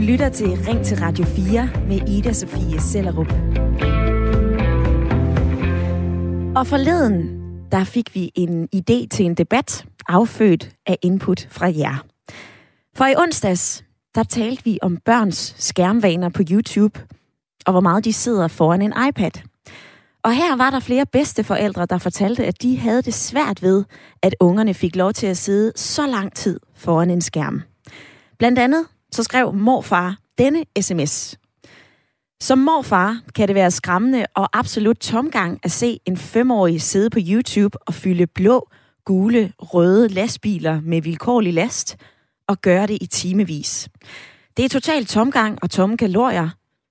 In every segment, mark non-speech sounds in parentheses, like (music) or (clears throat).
lytter til Ring til Radio 4 med Ida Sofie Sellerup. Og forleden, der fik vi en idé til en debat, affødt af input fra jer. For i onsdags, der talte vi om børns skærmvaner på YouTube, og hvor meget de sidder foran en iPad. Og her var der flere bedsteforældre, der fortalte, at de havde det svært ved, at ungerne fik lov til at sidde så lang tid foran en skærm. Blandt andet så skrev morfar denne sms. Som morfar kan det være skræmmende og absolut tomgang at se en femårig sidde på YouTube og fylde blå, gule, røde lastbiler med vilkårlig last og gøre det i timevis. Det er totalt tomgang og tomme kalorier.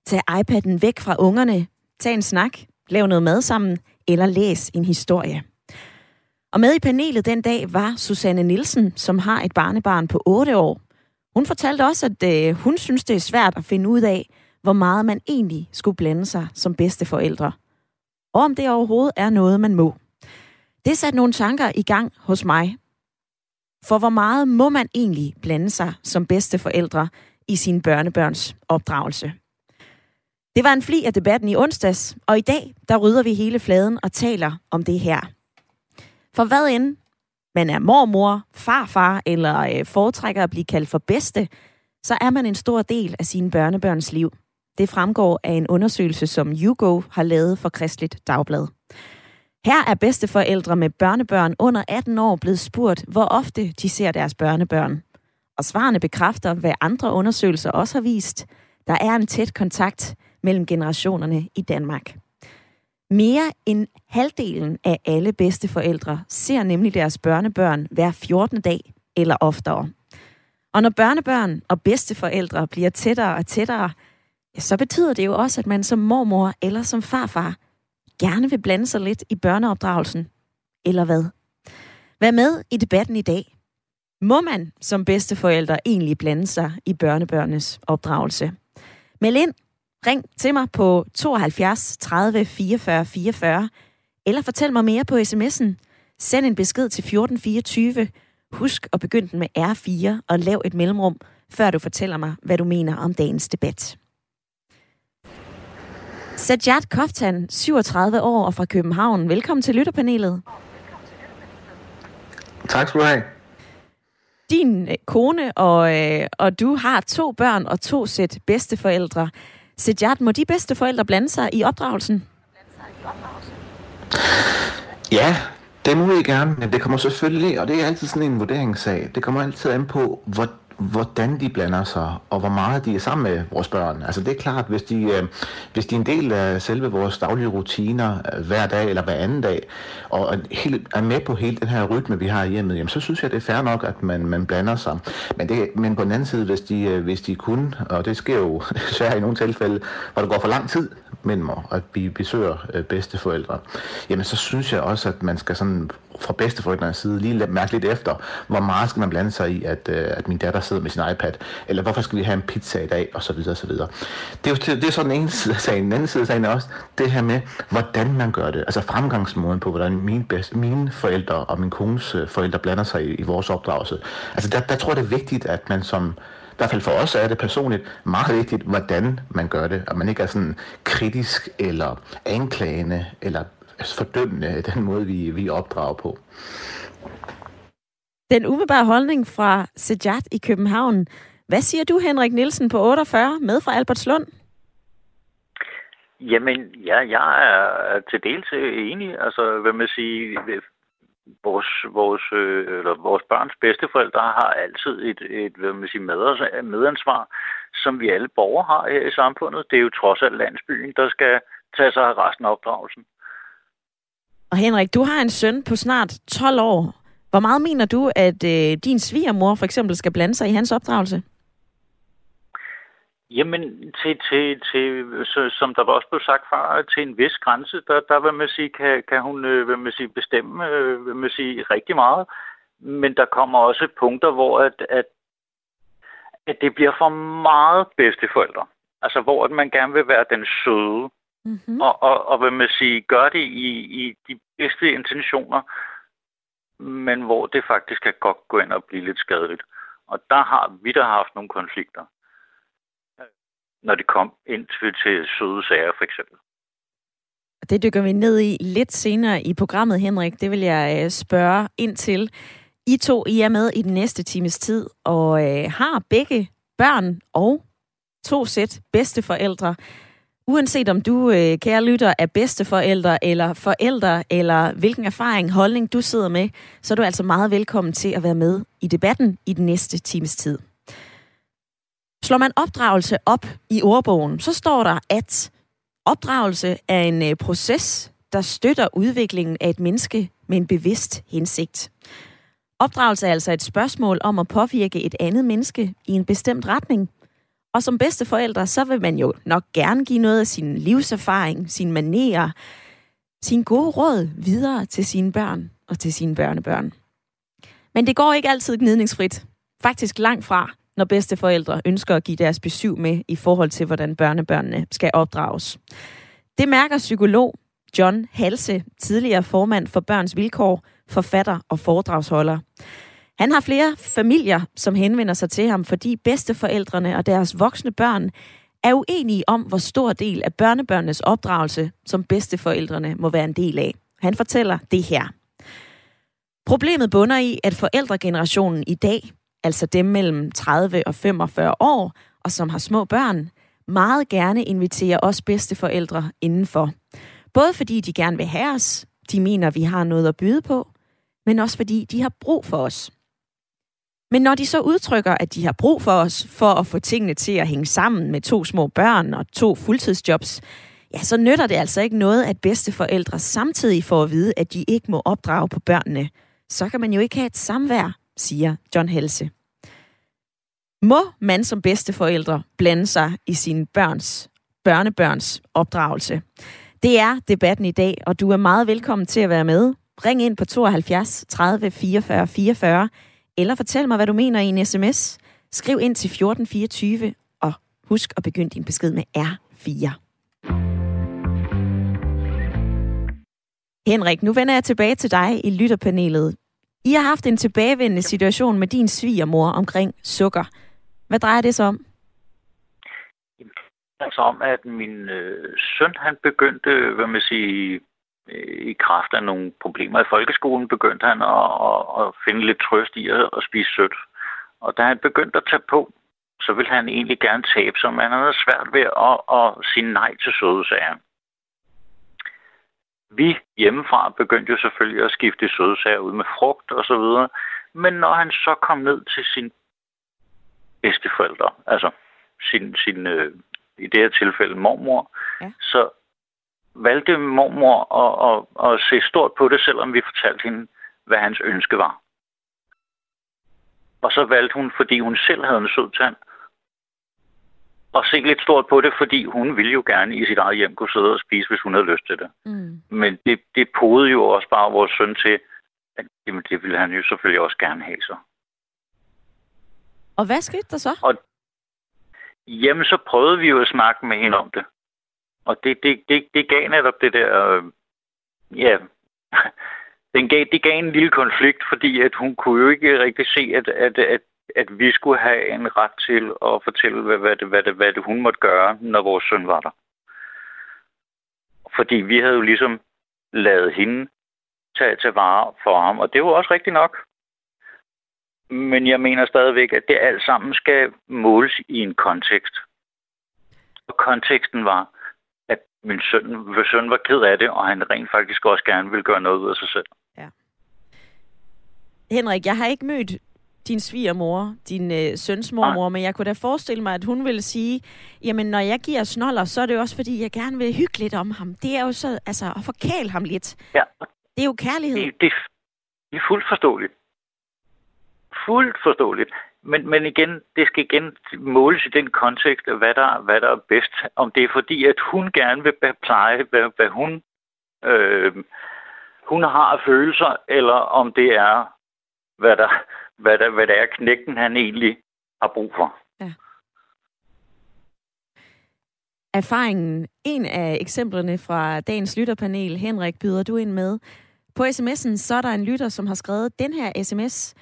Tag iPad'en væk fra ungerne, tag en snak, lav noget mad sammen eller læs en historie. Og med i panelet den dag var Susanne Nielsen, som har et barnebarn på 8 år. Hun fortalte også, at øh, hun synes, det er svært at finde ud af, hvor meget man egentlig skulle blande sig som bedsteforældre. Og om det overhovedet er noget, man må. Det satte nogle tanker i gang hos mig. For hvor meget må man egentlig blande sig som bedsteforældre i sin børnebørns opdragelse? Det var en fli af debatten i onsdags, og i dag, der rydder vi hele fladen og taler om det her. For hvad end man er mormor, farfar eller øh, foretrækker at blive kaldt for bedste, så er man en stor del af sine børnebørns liv. Det fremgår af en undersøgelse, som YouGo har lavet for Kristligt Dagblad. Her er bedsteforældre med børnebørn under 18 år blevet spurgt, hvor ofte de ser deres børnebørn. Og svarene bekræfter, hvad andre undersøgelser også har vist. Der er en tæt kontakt mellem generationerne i Danmark. Mere end halvdelen af alle bedsteforældre ser nemlig deres børnebørn hver 14. dag eller oftere. Og når børnebørn og bedsteforældre bliver tættere og tættere, ja, så betyder det jo også, at man som mormor eller som farfar gerne vil blande sig lidt i børneopdragelsen. Eller hvad? Vær med i debatten i dag. Må man som bedsteforældre egentlig blande sig i børnebørnenes opdragelse? Meld ind Ring til mig på 72 30 44 44, eller fortæl mig mere på sms'en. Send en besked til 1424. Husk at begynde den med R4 og lav et mellemrum, før du fortæller mig, hvad du mener om dagens debat. Sajad Koftan, 37 år og fra København. Velkommen til lytterpanelet. Tak skal du have. Din øh, kone og, øh, og du har to børn og to sæt bedsteforældre. Sejat, må de bedste forældre blande sig i opdragelsen? Ja, det må vi gerne, men det kommer selvfølgelig, og det er altid sådan en vurderingssag, det kommer altid an på, hvor hvordan de blander sig, og hvor meget de er sammen med vores børn. Altså det er klart, hvis de, øh, hvis de er en del af selve vores daglige rutiner øh, hver dag eller hver anden dag, og helt, er med på hele den her rytme, vi har hjemme, jamen, så synes jeg, det er fair nok, at man, man blander sig. Men, det, men på den anden side, hvis de, øh, hvis de kun, og det sker jo (laughs) desværre i nogle tilfælde, hvor det går for lang tid mellem at vi besøger øh, bedsteforældre, jamen så synes jeg også, at man skal sådan fra bedsteforældrenes side lige mærke lidt efter, hvor meget skal man blande sig i, at, øh, at min datter sidder med sin iPad, eller hvorfor skal vi have en pizza i dag, og så videre, og så videre. Det er jo det er sådan en ene side af sagen. Den anden side af sagen er også det her med, hvordan man gør det. Altså fremgangsmåden på, hvordan mine, bedste, mine forældre og min kones øh, forældre blander sig i, i vores opdragelse. Altså der, der tror jeg, det er vigtigt, at man som i hvert fald for os er det personligt meget vigtigt, hvordan man gør det, og man ikke er sådan kritisk eller anklagende eller fordømmende den måde, vi, vi opdrager på. Den umiddelbare holdning fra Sejat i København. Hvad siger du, Henrik Nielsen på 48, med fra Albertslund? Jamen, ja, jeg er til dels enig. Altså, hvad man sige, vores, vores, øh, eller vores børns bedsteforældre har altid et, et hvad man sige, medansvar, som vi alle borgere har her i samfundet. Det er jo trods alt landsbyen, der skal tage sig af resten af opdragelsen. Og Henrik, du har en søn på snart 12 år. Hvor meget mener du, at øh, din svigermor for eksempel skal blande sig i hans opdragelse? Jamen, til, til, til, så, som der var også blev sagt før, til en vis grænse, der, der vil man sige, kan, kan hun øh, vil man sige, bestemme øh, vil man sige, rigtig meget. Men der kommer også punkter, hvor at, at, at det bliver for meget bedsteforældre. Altså, hvor at man gerne vil være den søde. Mm-hmm. Og, og, og vil man sige, gør det i, i de bedste intentioner, men hvor det faktisk kan godt gå ind og blive lidt skadeligt. Og der har vi der haft nogle konflikter. når de kom ind til, til søde sager, for eksempel. Det dykker vi ned i lidt senere i programmet, Henrik. Det vil jeg øh, spørge ind til. I to, I er med i den næste times tid, og øh, har begge børn og to sæt bedsteforældre. Uanset om du, øh, kære lytter, er bedsteforældre eller forældre, eller hvilken erfaring, holdning du sidder med, så er du altså meget velkommen til at være med i debatten i den næste times tid. Slår man opdragelse op i ordbogen, så står der, at opdragelse er en øh, proces, der støtter udviklingen af et menneske med en bevidst hensigt. Opdragelse er altså et spørgsmål om at påvirke et andet menneske i en bestemt retning. Og som bedste forældre, så vil man jo nok gerne give noget af sin livserfaring, sine manerer, sin gode råd videre til sine børn og til sine børnebørn. Men det går ikke altid gnidningsfrit. Faktisk langt fra, når bedste forældre ønsker at give deres besøg med i forhold til, hvordan børnebørnene skal opdrages. Det mærker psykolog John Halse, tidligere formand for Børns Vilkår, forfatter og foredragsholder. Han har flere familier, som henvender sig til ham, fordi bedsteforældrene og deres voksne børn er uenige om, hvor stor del af børnebørnenes opdragelse, som bedsteforældrene må være en del af. Han fortæller det her. Problemet bunder i, at forældregenerationen i dag, altså dem mellem 30 og 45 år, og som har små børn, meget gerne inviterer os bedsteforældre indenfor. Både fordi de gerne vil have os, de mener, vi har noget at byde på, men også fordi de har brug for os. Men når de så udtrykker, at de har brug for os for at få tingene til at hænge sammen med to små børn og to fuldtidsjobs, ja, så nytter det altså ikke noget, at bedsteforældre samtidig får at vide, at de ikke må opdrage på børnene. Så kan man jo ikke have et samvær, siger John Helse. Må man som bedsteforældre blande sig i sine børns, børnebørns opdragelse? Det er debatten i dag, og du er meget velkommen til at være med. Ring ind på 72 30 44 44, eller fortæl mig, hvad du mener i en sms. Skriv ind til 1424, og husk at begynde din besked med R4. Henrik, nu vender jeg tilbage til dig i lytterpanelet. I har haft en tilbagevendende situation med din svigermor omkring sukker. Hvad drejer det sig om? Altså om, at min øh, søn, han begyndte, hvad man siger, i kraft af nogle problemer i folkeskolen, begyndte han at, at, at finde lidt trøst i at, at spise sødt. Og da han begyndte at tage på, så ville han egentlig gerne tabe sig, men han havde svært ved at, at sige nej til søde sager. Vi hjemmefra begyndte jo selvfølgelig at skifte søde sager ud med frugt og så videre. Men når han så kom ned til sin bedsteforældre, altså sin, sin øh, i det her tilfælde mormor, ja. så valgte mormor at, at, at se stort på det, selvom vi fortalte hende, hvad hans ønske var. Og så valgte hun, fordi hun selv havde en sød tand, at se lidt stort på det, fordi hun ville jo gerne i sit eget hjem kunne sidde og spise, hvis hun havde lyst til det. Mm. Men det, det podede jo også bare vores søn til, at jamen, det ville han jo selvfølgelig også gerne have så. Og hvad skete der så? Og, jamen, så prøvede vi jo at snakke med hende om det. Og det, det, det, det gav netop det der... Øh, ja, (laughs) den gav, det gav en lille konflikt, fordi at hun kunne jo ikke rigtig se, at, at, at, at vi skulle have en ret til at fortælle, hvad, hvad, det, hvad, det, hvad det hun måtte gøre, når vores søn var der. Fordi vi havde jo ligesom lavet hende tage tage vare for ham, og det var også rigtigt nok. Men jeg mener stadigvæk, at det alt sammen skal måles i en kontekst. Og konteksten var, min søn, søn var ked af det, og han rent faktisk også gerne vil gøre noget ud af sig selv. Ja. Henrik, jeg har ikke mødt din svigermor, din øh, søns mormor, ja. men jeg kunne da forestille mig, at hun ville sige, jamen når jeg giver snoller, så er det jo også fordi, jeg gerne vil hygge lidt om ham. Det er jo så, altså at forkæle ham lidt. Ja. Det er jo kærlighed. Det, det, det er fuldt forståeligt. Fuldt forståeligt. Men, men igen, det skal igen måles i den kontekst af, hvad der, hvad der er bedst. Om det er fordi, at hun gerne vil pleje, hvad, hvad hun, øh, hun har af følelser, eller om det er, hvad der, hvad der, hvad der er knægten, han egentlig har brug for. Ja. Erfaringen, en af eksemplerne fra dagens lytterpanel, Henrik, byder du ind med. På sms'en så er der en lytter, som har skrevet den her sms.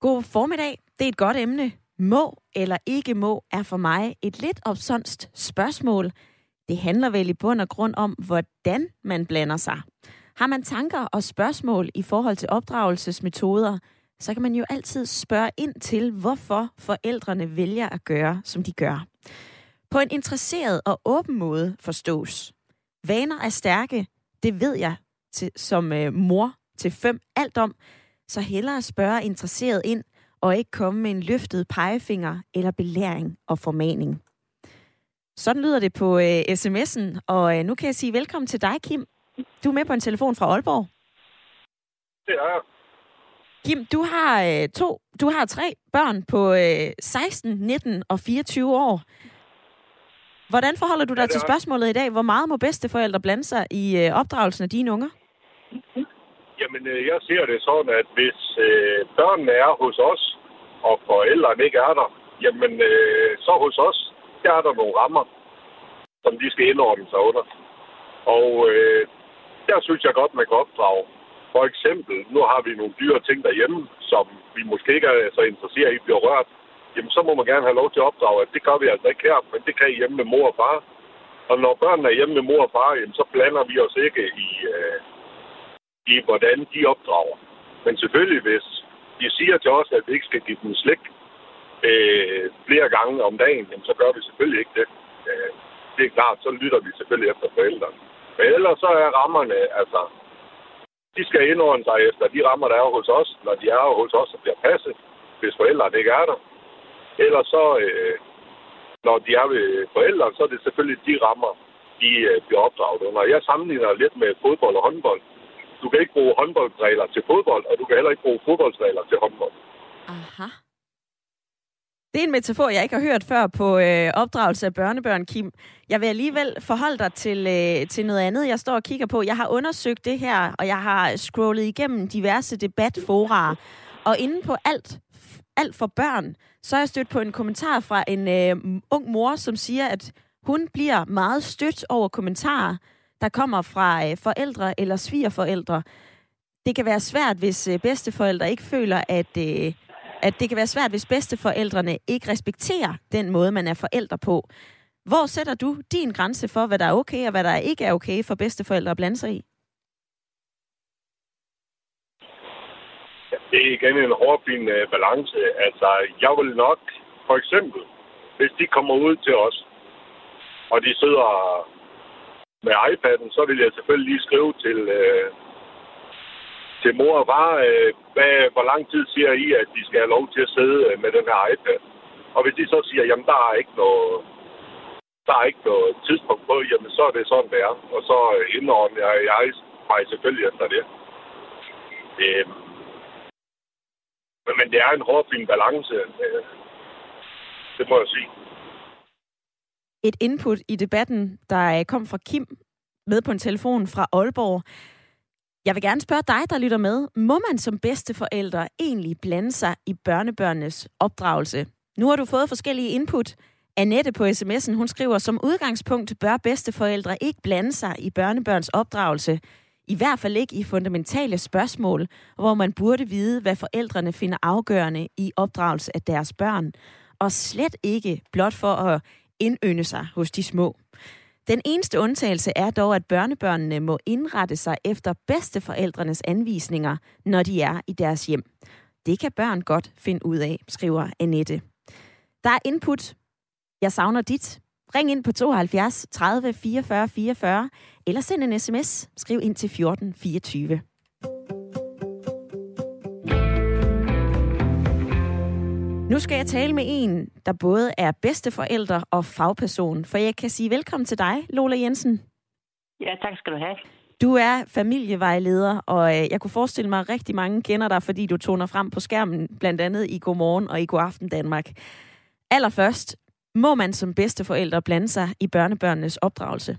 God formiddag. Det er et godt emne. må eller ikke må er for mig et lidt opsonst spørgsmål. Det handler vel i bund og grund om, hvordan man blander sig. Har man tanker og spørgsmål i forhold til opdragelsesmetoder, så kan man jo altid spørge ind til, hvorfor forældrene vælger at gøre, som de gør. På en interesseret og åben måde forstås. Vaner er stærke, det ved jeg til, som øh, mor til fem alt om, så hellere spørge interesseret ind, og ikke komme med en løftet pegefinger eller belæring og formaning. Sådan lyder det på øh, sms'en, og øh, nu kan jeg sige velkommen til dig, Kim. Du er med på en telefon fra Aalborg. Det er jeg. Kim, du har øh, to, du har tre børn på øh, 16, 19 og 24 år. Hvordan forholder du dig ja, til spørgsmålet i dag? Hvor meget må bedsteforældre blande sig i øh, opdragelsen af dine unger? Jamen, øh, jeg ser det sådan, at hvis øh, børnene er hos os, og forældrene ikke er der, jamen øh, så hos os, der er der nogle rammer, som de skal indordne sig under. Og øh, der synes jeg godt, man kan opdrage. For eksempel, nu har vi nogle dyre ting derhjemme, som vi måske ikke er så interesseret i bliver rørt. Jamen, så må man gerne have lov til at opdrage, at det gør vi altså ikke her, men det kan I hjemme med mor og far. Og når børnene er hjemme med mor og far, jamen, så blander vi os ikke i, øh, i, hvordan de opdrager. Men selvfølgelig, hvis de siger til os, at vi ikke skal give dem slik øh, flere gange om dagen, jamen, så gør vi selvfølgelig ikke det. Øh, det er klart, så lytter vi selvfølgelig efter forældrene. Men ellers så er rammerne, altså, de skal indordne sig efter de rammer, der er hos os, når de er hos os så bliver passet, hvis forældrene ikke er der. Ellers så, øh, når de er ved forældrene, så er det selvfølgelig de rammer, de øh, bliver opdraget under. Jeg sammenligner lidt med fodbold og håndbold. Du kan ikke bruge håndboldregler til fodbold, og du kan heller ikke bruge fodboldsregler til håndbold. Aha. Det er en metafor, jeg ikke har hørt før på øh, opdragelse af børnebørn, Kim. Jeg vil alligevel forholde dig til, øh, til noget andet, jeg står og kigger på. Jeg har undersøgt det her, og jeg har scrollet igennem diverse debatfora. Og inde på alt, alt for børn, så har jeg stødt på en kommentar fra en øh, ung mor, som siger, at hun bliver meget stødt over kommentarer, der kommer fra øh, forældre eller svigerforældre. Det kan være svært, hvis øh, bedsteforældre ikke føler, at, øh, at det kan være svært, hvis bedsteforældrene ikke respekterer den måde, man er forældre på. Hvor sætter du din grænse for, hvad der er okay og hvad der ikke er okay for bedsteforældre at blande sig i? Det er igen en hårdfin uh, øh, balance. Altså, jeg vil nok, for eksempel, hvis de kommer ud til os, og de sidder med iPad'en, så vil jeg selvfølgelig lige skrive til, øh, til mor og far, øh, hvad, hvor lang tid siger I, at de skal have lov til at sidde øh, med den her iPad. Og hvis de så siger, jamen der er ikke noget, der er ikke noget tidspunkt på, jamen så er det sådan, det er. Og så øh, indordner jeg, jeg mig selvfølgelig efter det. Øh, men det er en hårfin balance. Øh, det må jeg sige et input i debatten, der øh, kom fra Kim med på en telefon fra Aalborg. Jeg vil gerne spørge dig, der lytter med. Må man som bedsteforældre egentlig blande sig i børnebørnenes opdragelse? Nu har du fået forskellige input. Annette på sms'en, hun skriver, som udgangspunkt bør bedsteforældre ikke blande sig i børnebørns opdragelse. I hvert fald ikke i fundamentale spørgsmål, hvor man burde vide, hvad forældrene finder afgørende i opdragelse af deres børn. Og slet ikke blot for at indønde sig hos de små. Den eneste undtagelse er dog, at børnebørnene må indrette sig efter bedsteforældrenes anvisninger, når de er i deres hjem. Det kan børn godt finde ud af, skriver Annette. Der er input. Jeg savner dit. Ring ind på 72 30 44 44, eller send en sms. Skriv ind til 14 24. Nu skal jeg tale med en, der både er bedsteforælder og fagperson, for jeg kan sige velkommen til dig, Lola Jensen. Ja, tak skal du have. Du er familievejleder, og øh, jeg kunne forestille mig, at rigtig mange kender dig, fordi du toner frem på skærmen, blandt andet i Godmorgen og i Godaften Danmark. Allerførst, må man som bedsteforælder blande sig i børnebørnenes opdragelse?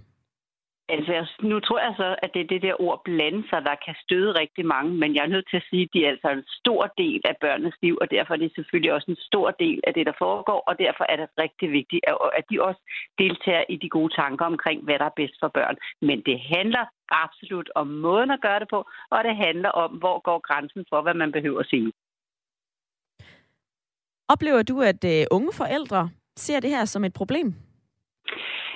Altså, nu tror jeg så, at det er det der ord blande sig, der kan støde rigtig mange, men jeg er nødt til at sige, at de er altså en stor del af børnenes liv, og derfor er det selvfølgelig også en stor del af det, der foregår, og derfor er det rigtig vigtigt, at de også deltager i de gode tanker omkring, hvad der er bedst for børn. Men det handler absolut om måden at gøre det på, og det handler om, hvor går grænsen for, hvad man behøver at sige. Oplever du, at øh, unge forældre ser det her som et problem?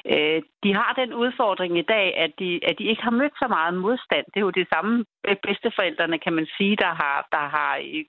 Øh, de har den udfordring i dag, at de, at de ikke har mødt så meget modstand. Det er jo det samme øh, bedsteforældrene, kan man sige, der har, der har øh,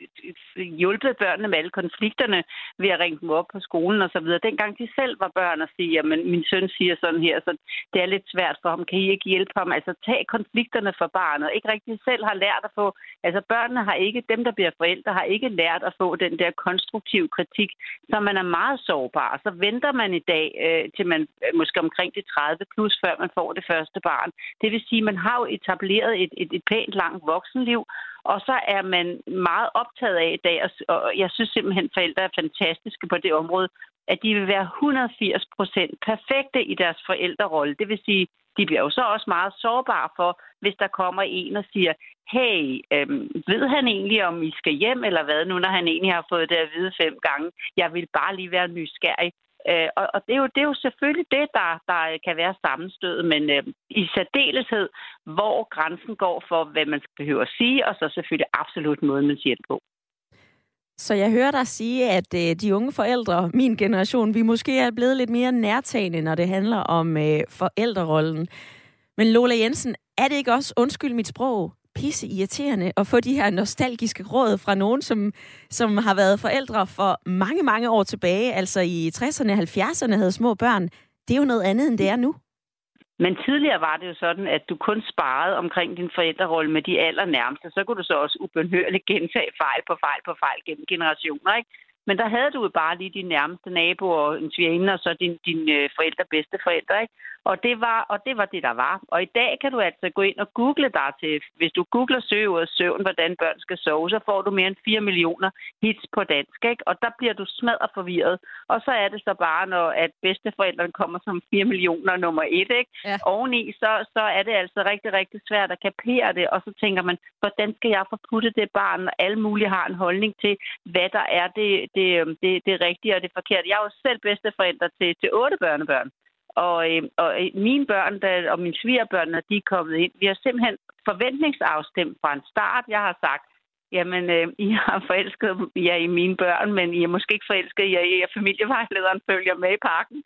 øh, hjulpet børnene med alle konflikterne ved at ringe dem op på skolen osv. Dengang de selv var børn og sige, at min søn siger sådan her, så det er lidt svært for ham. Kan I ikke hjælpe ham? Altså tag konflikterne for barnet. Ikke rigtig selv har lært at få, altså børnene har ikke, dem der bliver forældre, har ikke lært at få den der konstruktive kritik, så man er meget sårbar. Så venter man i dag, øh, til man øh, måske omkring de 30 plus, før man får det første barn. Det vil sige, at man har jo etableret et, et, et pænt langt voksenliv, og så er man meget optaget af i dag, og jeg synes simpelthen, at forældre er fantastiske på det område, at de vil være 180 procent perfekte i deres forældrerolle. Det vil sige, de bliver jo så også meget sårbare for, hvis der kommer en og siger, hey, øhm, ved han egentlig, om I skal hjem, eller hvad nu, når han egentlig har fået det at vide fem gange? Jeg vil bare lige være nysgerrig. Øh, og og det, er jo, det er jo selvfølgelig det, der, der øh, kan være sammenstød, men øh, i særdeleshed, hvor grænsen går for, hvad man behøver at sige, og så selvfølgelig absolut måden, man siger det på. Så jeg hører dig sige, at øh, de unge forældre, min generation, vi måske er blevet lidt mere nærtagende, når det handler om øh, forældrerollen. Men Lola Jensen, er det ikke også, undskyld mit sprog, pisse irriterende at få de her nostalgiske råd fra nogen, som, som har været forældre for mange, mange år tilbage, altså i 60'erne og 70'erne havde små børn. Det er jo noget andet, end det er nu. Men tidligere var det jo sådan, at du kun sparede omkring din forældrerolle med de allernærmeste. Så kunne du så også ubenhørligt gentage fejl på fejl på fejl gennem generationer. Ikke? Men der havde du jo bare lige din nærmeste nabo og en svigerinde, og så din, din øh, forældre, bedste forældre, ikke? Og det, var, og det var det, der var. Og i dag kan du altså gå ind og google dig til, hvis du googler søgeordet søvn, hvordan børn skal sove, så får du mere end 4 millioner hits på dansk, ikke? Og der bliver du smadret forvirret. Og så er det så bare, når at bedsteforældrene kommer som 4 millioner nummer et, ikke? Ja. Oveni, så, så er det altså rigtig, rigtig svært at kapere det, og så tænker man, hvordan skal jeg forputte det barn, og alle mulige har en holdning til, hvad der er det, det, det, det rigtige og det forkerte. Jeg er jo selv bedsteforældre til, til otte børnebørn. Øhm, og, øh, og mine børn der, og mine svigerbørn, når de er kommet ind, vi har simpelthen forventningsafstemt fra en start. Jeg har sagt, jamen, øh, I har forelsket jer i mine børn, men I er måske ikke forelsket i jer, at familievejlederen følger med i parken.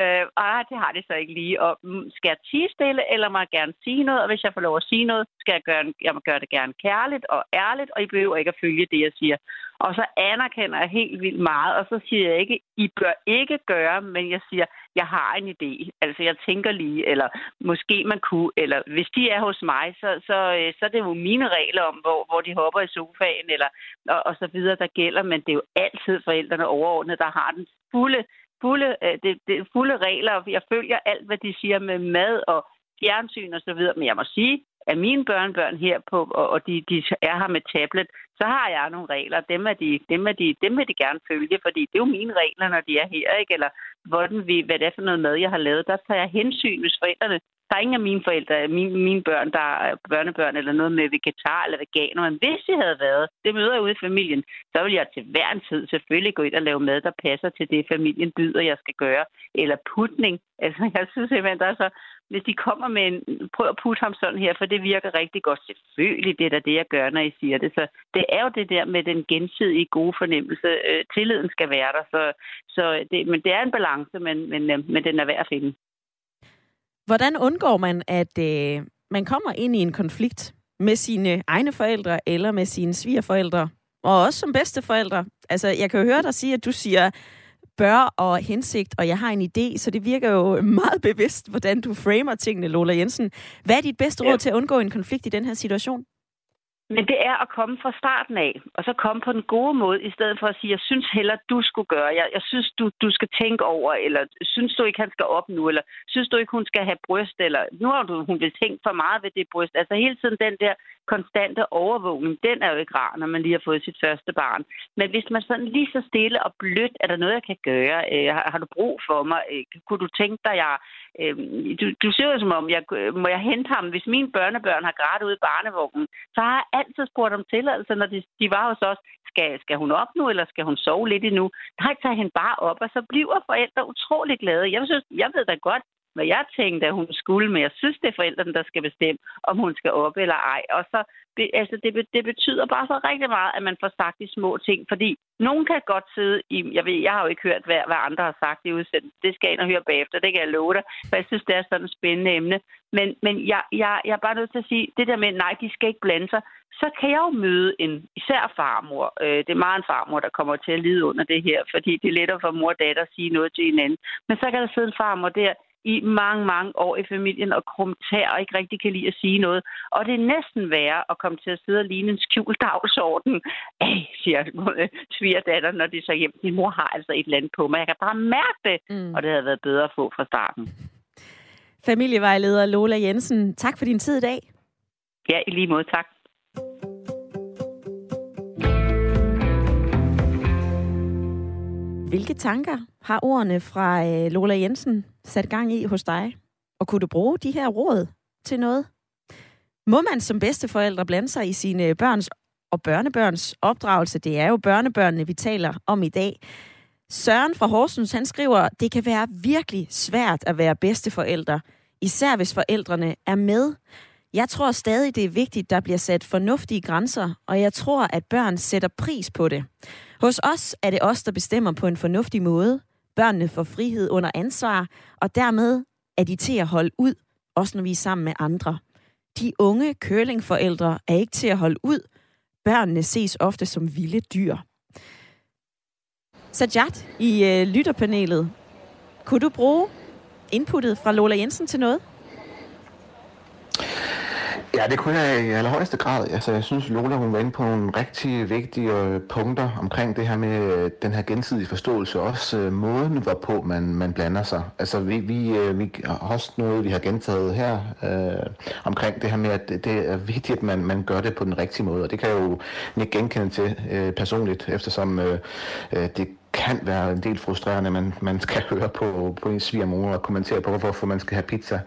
Øh, ah, det har det så ikke lige. Og mm, skal jeg tige stille, eller må jeg gerne sige noget? Og hvis jeg får lov at sige noget, skal jeg gøre, jeg må gøre det gerne kærligt og ærligt, og I behøver ikke at følge det, jeg siger. Og så anerkender jeg helt vildt meget, og så siger jeg ikke, I bør ikke gøre, men jeg siger, jeg har en idé. Altså, jeg tænker lige, eller måske man kunne, eller hvis de er hos mig, så, så, øh, så er det jo mine regler om, hvor, hvor de hopper i sofaen, eller, og, og så videre, der gælder, men det er jo altid forældrene overordnet, der har den fulde, fulde, øh, det, det, fulde regler. Jeg følger alt, hvad de siger med mad og fjernsyn og så videre, men jeg må sige, af mine børnebørn her på, og de, de er her med tablet, så har jeg nogle regler. Dem, er de, dem, er de, dem vil de gerne følge, fordi det er jo mine regler, når de er her, ikke? Eller hvordan vi, hvad det er for noget mad, jeg har lavet. Der tager jeg hensyn, hvis forældrene der er ingen af mine forældre, mine, mine børn, der er børnebørn eller noget med vegetar eller veganer. Men hvis jeg havde været, det møder jeg ude i familien, så vil jeg til hver en tid selvfølgelig gå ind og lave mad, der passer til det, familien byder, jeg skal gøre. Eller putning. Altså, jeg synes simpelthen, der er så hvis de kommer med en, prøv at putte ham sådan her, for det virker rigtig godt. Selvfølgelig, det er da det, jeg gør, når I siger det. Så det er jo det der med den gensidige gode fornemmelse. Øh, tilliden skal være der. Så, så det, men det er en balance, men, men, øh, men den er værd at finde. Hvordan undgår man, at øh, man kommer ind i en konflikt med sine egne forældre eller med sine svigerforældre, og også som bedsteforældre? Altså, jeg kan jo høre dig sige, at du siger, bør og hensigt, og jeg har en idé, så det virker jo meget bevidst, hvordan du framer tingene, Lola Jensen. Hvad er dit bedste råd ja. til at undgå en konflikt i den her situation? Men det er at komme fra starten af, og så komme på den gode måde, i stedet for at sige, jeg synes heller, du skulle gøre. Jeg, jeg synes, du, du skal tænke over, eller synes du ikke, han skal op nu, eller synes du ikke, hun skal have bryst, eller nu har du, hun vil tænke for meget ved det bryst. Altså hele tiden den der konstante overvågning, den er jo ikke rar, når man lige har fået sit første barn. Men hvis man sådan lige så stille og blødt, er der noget, jeg kan gøre? Øh, har, har du brug for mig? Øh, kunne du tænke dig, jeg... Øh, du, du ser jo som om, jeg, øh, må jeg hente ham? Hvis mine børnebørn har grædt ude i barnevognen, så har jeg altid spurgt om tilladelse, når de, de var hos os. Skal, skal hun op nu, eller skal hun sove lidt endnu? Nej, tager hende bare op, og så bliver forældre utrolig glade. Jeg, synes, jeg ved da godt, hvad jeg tænkte, at hun skulle, men jeg synes, det er forældrene, der skal bestemme, om hun skal op eller ej. Og så, altså, det, det betyder bare så rigtig meget, at man får sagt de små ting, fordi nogen kan godt sidde i, jeg ved, jeg har jo ikke hørt, hvad, hvad andre har sagt i udsendelsen. Det skal jeg ind og høre bagefter, det kan jeg love dig, for jeg synes, det er sådan et spændende emne. Men, men jeg, jeg, jeg er bare nødt til at sige, det der med, nej, de skal ikke blande sig, så kan jeg jo møde en, især farmor. Øh, det er meget en farmor, der kommer til at lide under det her, fordi det er lettere for mor og datter at sige noget til hinanden. Men så kan der sidde en farmor der i mange, mange år i familien og krumtær og ikke rigtig kan lide at sige noget. Og det er næsten værre at komme til at sidde og ligne en skjult dagsorden. (laughs) Ej, siger svigerdatter, når de så hjem. Din mor har altså et eller andet på mig. Jeg kan bare mærke det. Mm. Og det havde været bedre at få fra starten. Familievejleder Lola Jensen, tak for din tid i dag. Ja, i lige måde. Tak. Hvilke tanker har ordene fra øh, Lola Jensen sat gang i hos dig? Og kunne du bruge de her råd til noget? Må man som bedsteforældre blande sig i sine børns og børnebørns opdragelse? Det er jo børnebørnene, vi taler om i dag. Søren fra Horsens, han skriver, det kan være virkelig svært at være bedsteforældre, især hvis forældrene er med. Jeg tror stadig, det er vigtigt, der bliver sat fornuftige grænser, og jeg tror, at børn sætter pris på det. Hos os er det os, der bestemmer på en fornuftig måde. Børnene får frihed under ansvar, og dermed er de til at holde ud, også når vi er sammen med andre. De unge curlingforældre er ikke til at holde ud. Børnene ses ofte som vilde dyr. Sajat i øh, lytterpanelet. Kunne du bruge inputtet fra Lola Jensen til noget? Ja, det kunne jeg i allerhøjeste grad. Altså, jeg synes, Lola hun var inde på nogle rigtig vigtige øh, punkter omkring det her med øh, den her gensidige forståelse, også øh, måden, hvorpå man, man blander sig. Altså, vi, vi, øh, vi har også noget, vi har gentaget her øh, omkring det her med, at det er vigtigt, at man, man gør det på den rigtige måde, og det kan jeg jo ikke genkende til øh, personligt, eftersom øh, øh det kan være en del frustrerende, men man skal (laughs) høre på, på en svigermor og kommentere på, hvorfor man skal have pizza.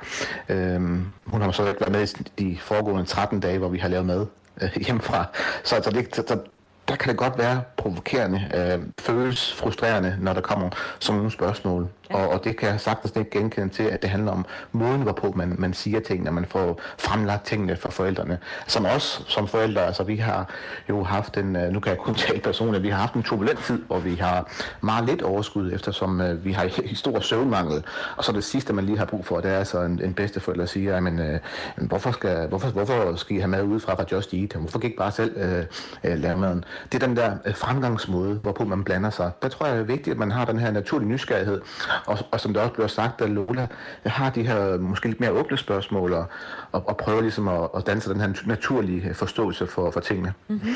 Øhm, hun har så været med i de foregående 13 dage, hvor vi har lavet mad øh, hjemmefra. Så, så, det, så, der kan det godt være provokerende, øh, føles frustrerende, når der kommer sådan nogle spørgsmål. Ja. Og, og det kan jeg sagtens ikke genkende til, at det handler om måden, hvorpå man, man siger tingene, man får fremlagt tingene for forældrene. Som os som forældre, altså vi har jo haft en, øh, nu kan jeg kun tale personligt, vi har haft en turbulent tid, hvor vi har meget lidt overskud, eftersom uh, vi har (laughs) i stor søvnmangel. Og så det sidste, man lige har brug for, det er altså en, en bedsteforælder, siger, men uh, øh, hvorfor, skal, hvorfor, hvorfor skal I have mad udefra fra Just Eat? Hvorfor kan I ikke bare selv uh, uh, lave maden? Det er den der uh, fremgangsmåde, hvorpå man blander sig. Der tror jeg, det er vigtigt, at man har den her naturlige nysgerrighed, og, og som det også bliver sagt, at Lola har de her måske lidt mere åbne spørgsmål, og, og, og prøver ligesom at, at danse den her naturlige forståelse for, for tingene. Mm-hmm.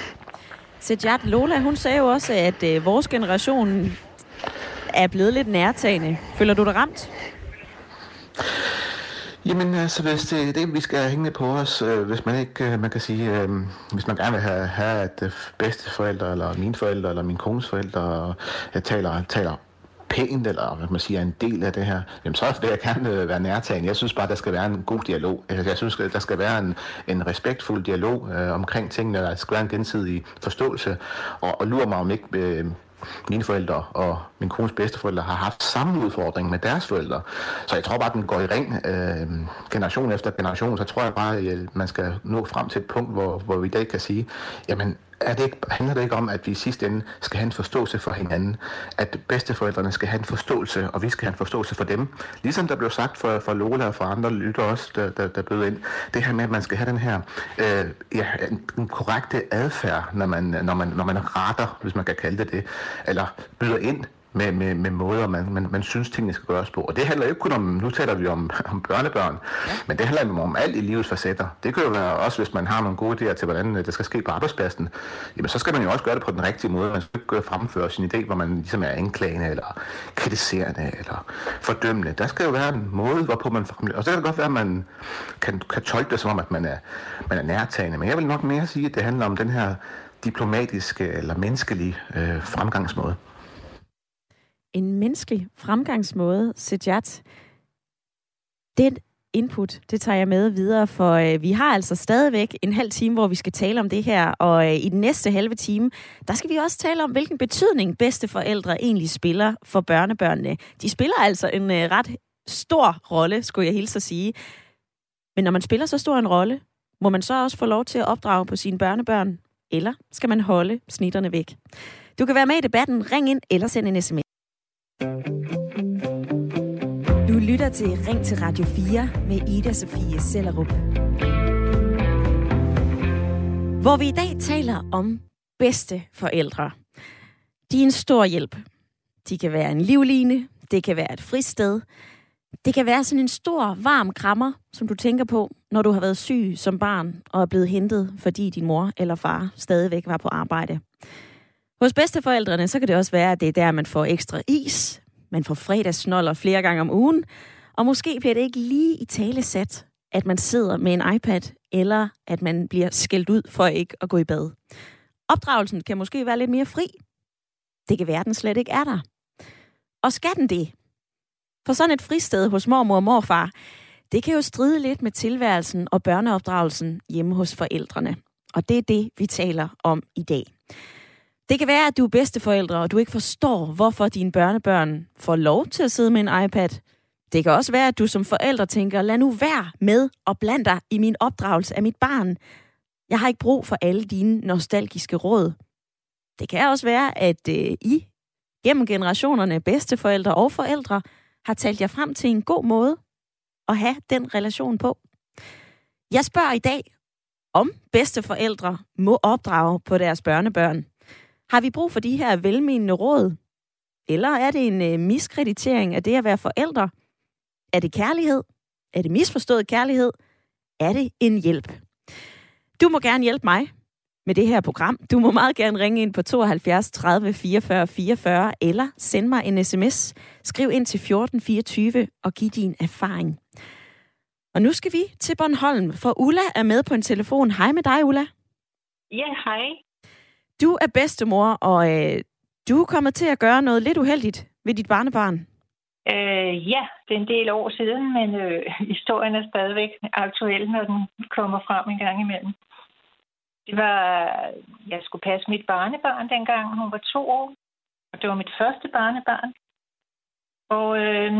Sejat Lola, hun sagde jo også, at øh, vores generation er blevet lidt nærtagende. Føler du dig ramt? Jamen altså, hvis det er det, vi skal hænge på os, øh, hvis man ikke, øh, man kan sige, øh, hvis man gerne vil have, have at øh, bedste forældre, eller mine forældre, eller min kones forældre, øh, taler, taler pænt, eller hvad man siger, en del af det her, jamen så er det, jeg kan øh, være nærtagende. Jeg synes bare, der skal være en god dialog. Altså, jeg synes, der skal være en, en respektfuld dialog øh, omkring tingene, der skal være en gensidig forståelse, og, og lurer mig om ikke øh, mine forældre og min kones bedsteforældre har haft samme udfordring med deres forældre. Så jeg tror bare, at den går i ring øh, generation efter generation. Så tror jeg bare, at man skal nå frem til et punkt, hvor, hvor vi i dag kan sige, jamen er det ikke, handler det ikke om, at vi i sidste ende skal have en forståelse for hinanden? At bedsteforældrene skal have en forståelse, og vi skal have en forståelse for dem? Ligesom der blev sagt for, for Lola og for andre lytter også, der, der, der blev ind. Det her med, at man skal have den her øh, ja, en korrekte adfærd, når man, når, man, når man retter, hvis man kan kalde det det, eller byder ind med, med, med måder, man, man, man synes, tingene skal gøres på. Og det handler jo ikke kun om, nu taler vi om, (laughs) om børnebørn, ja. men det handler om alt i livets facetter. Det kan jo være også, hvis man har nogle gode idéer til, hvordan det skal ske på arbejdspladsen, jamen så skal man jo også gøre det på den rigtige måde. Man skal ikke fremføre sin idé, hvor man ligesom er anklagende, eller kritiserende, eller fordømmende. Der skal jo være en måde, hvorpå man... Og så kan det godt være, at man kan, kan tolke det som om, at man er, man er nærtagende. Men jeg vil nok mere sige, at det handler om den her diplomatiske eller menneskelige øh, fremgangsmåde en menneskelig fremgangsmåde, Sejat. Den input, det tager jeg med videre, for øh, vi har altså stadigvæk en halv time, hvor vi skal tale om det her, og øh, i den næste halve time, der skal vi også tale om, hvilken betydning bedste forældre egentlig spiller for børnebørnene. De spiller altså en øh, ret stor rolle, skulle jeg hilse at sige. Men når man spiller så stor en rolle, må man så også få lov til at opdrage på sine børnebørn? Eller skal man holde snitterne væk? Du kan være med i debatten. Ring ind eller send en sms. Du lytter til Ring til Radio 4 med Ida Sofie Sellerup. Hvor vi i dag taler om bedste forældre. De er en stor hjælp. De kan være en livline, det kan være et fristed, det kan være sådan en stor, varm krammer, som du tænker på, når du har været syg som barn og er blevet hentet, fordi din mor eller far stadigvæk var på arbejde. Hos bedsteforældrene, så kan det også være, at det er der, man får ekstra is, man får fredagsnoller flere gange om ugen, og måske bliver det ikke lige i tale sat, at man sidder med en iPad, eller at man bliver skældt ud for ikke at gå i bad. Opdragelsen kan måske være lidt mere fri. Det kan være, at den slet ikke er der. Og skal den det? For sådan et fristed hos mormor og morfar, det kan jo stride lidt med tilværelsen og børneopdragelsen hjemme hos forældrene. Og det er det, vi taler om i dag. Det kan være, at du er bedsteforældre, og du ikke forstår, hvorfor dine børnebørn får lov til at sidde med en iPad. Det kan også være, at du som forælder tænker, lad nu være med og bland dig i min opdragelse af mit barn. Jeg har ikke brug for alle dine nostalgiske råd. Det kan også være, at øh, I gennem generationerne, bedsteforældre og forældre, har talt jer frem til en god måde at have den relation på. Jeg spørger i dag, om bedsteforældre må opdrage på deres børnebørn. Har vi brug for de her velmenende råd? Eller er det en øh, miskreditering af det at være forældre? Er det kærlighed? Er det misforstået kærlighed? Er det en hjælp? Du må gerne hjælpe mig med det her program. Du må meget gerne ringe ind på 72 30 44 44 eller send mig en sms. Skriv ind til 1424 og giv din erfaring. Og nu skal vi til Bornholm, for Ulla er med på en telefon. Hej med dig, Ulla. Ja, hej. Du er bedstemor, og øh, du er kommet til at gøre noget lidt uheldigt ved dit barnebarn. Øh, ja, det er en del år siden, men øh, historien er stadigvæk aktuel, når den kommer frem en gang imellem. Det var, jeg skulle passe mit barnebarn dengang, hun var to år. Og det var mit første barnebarn. Og øh,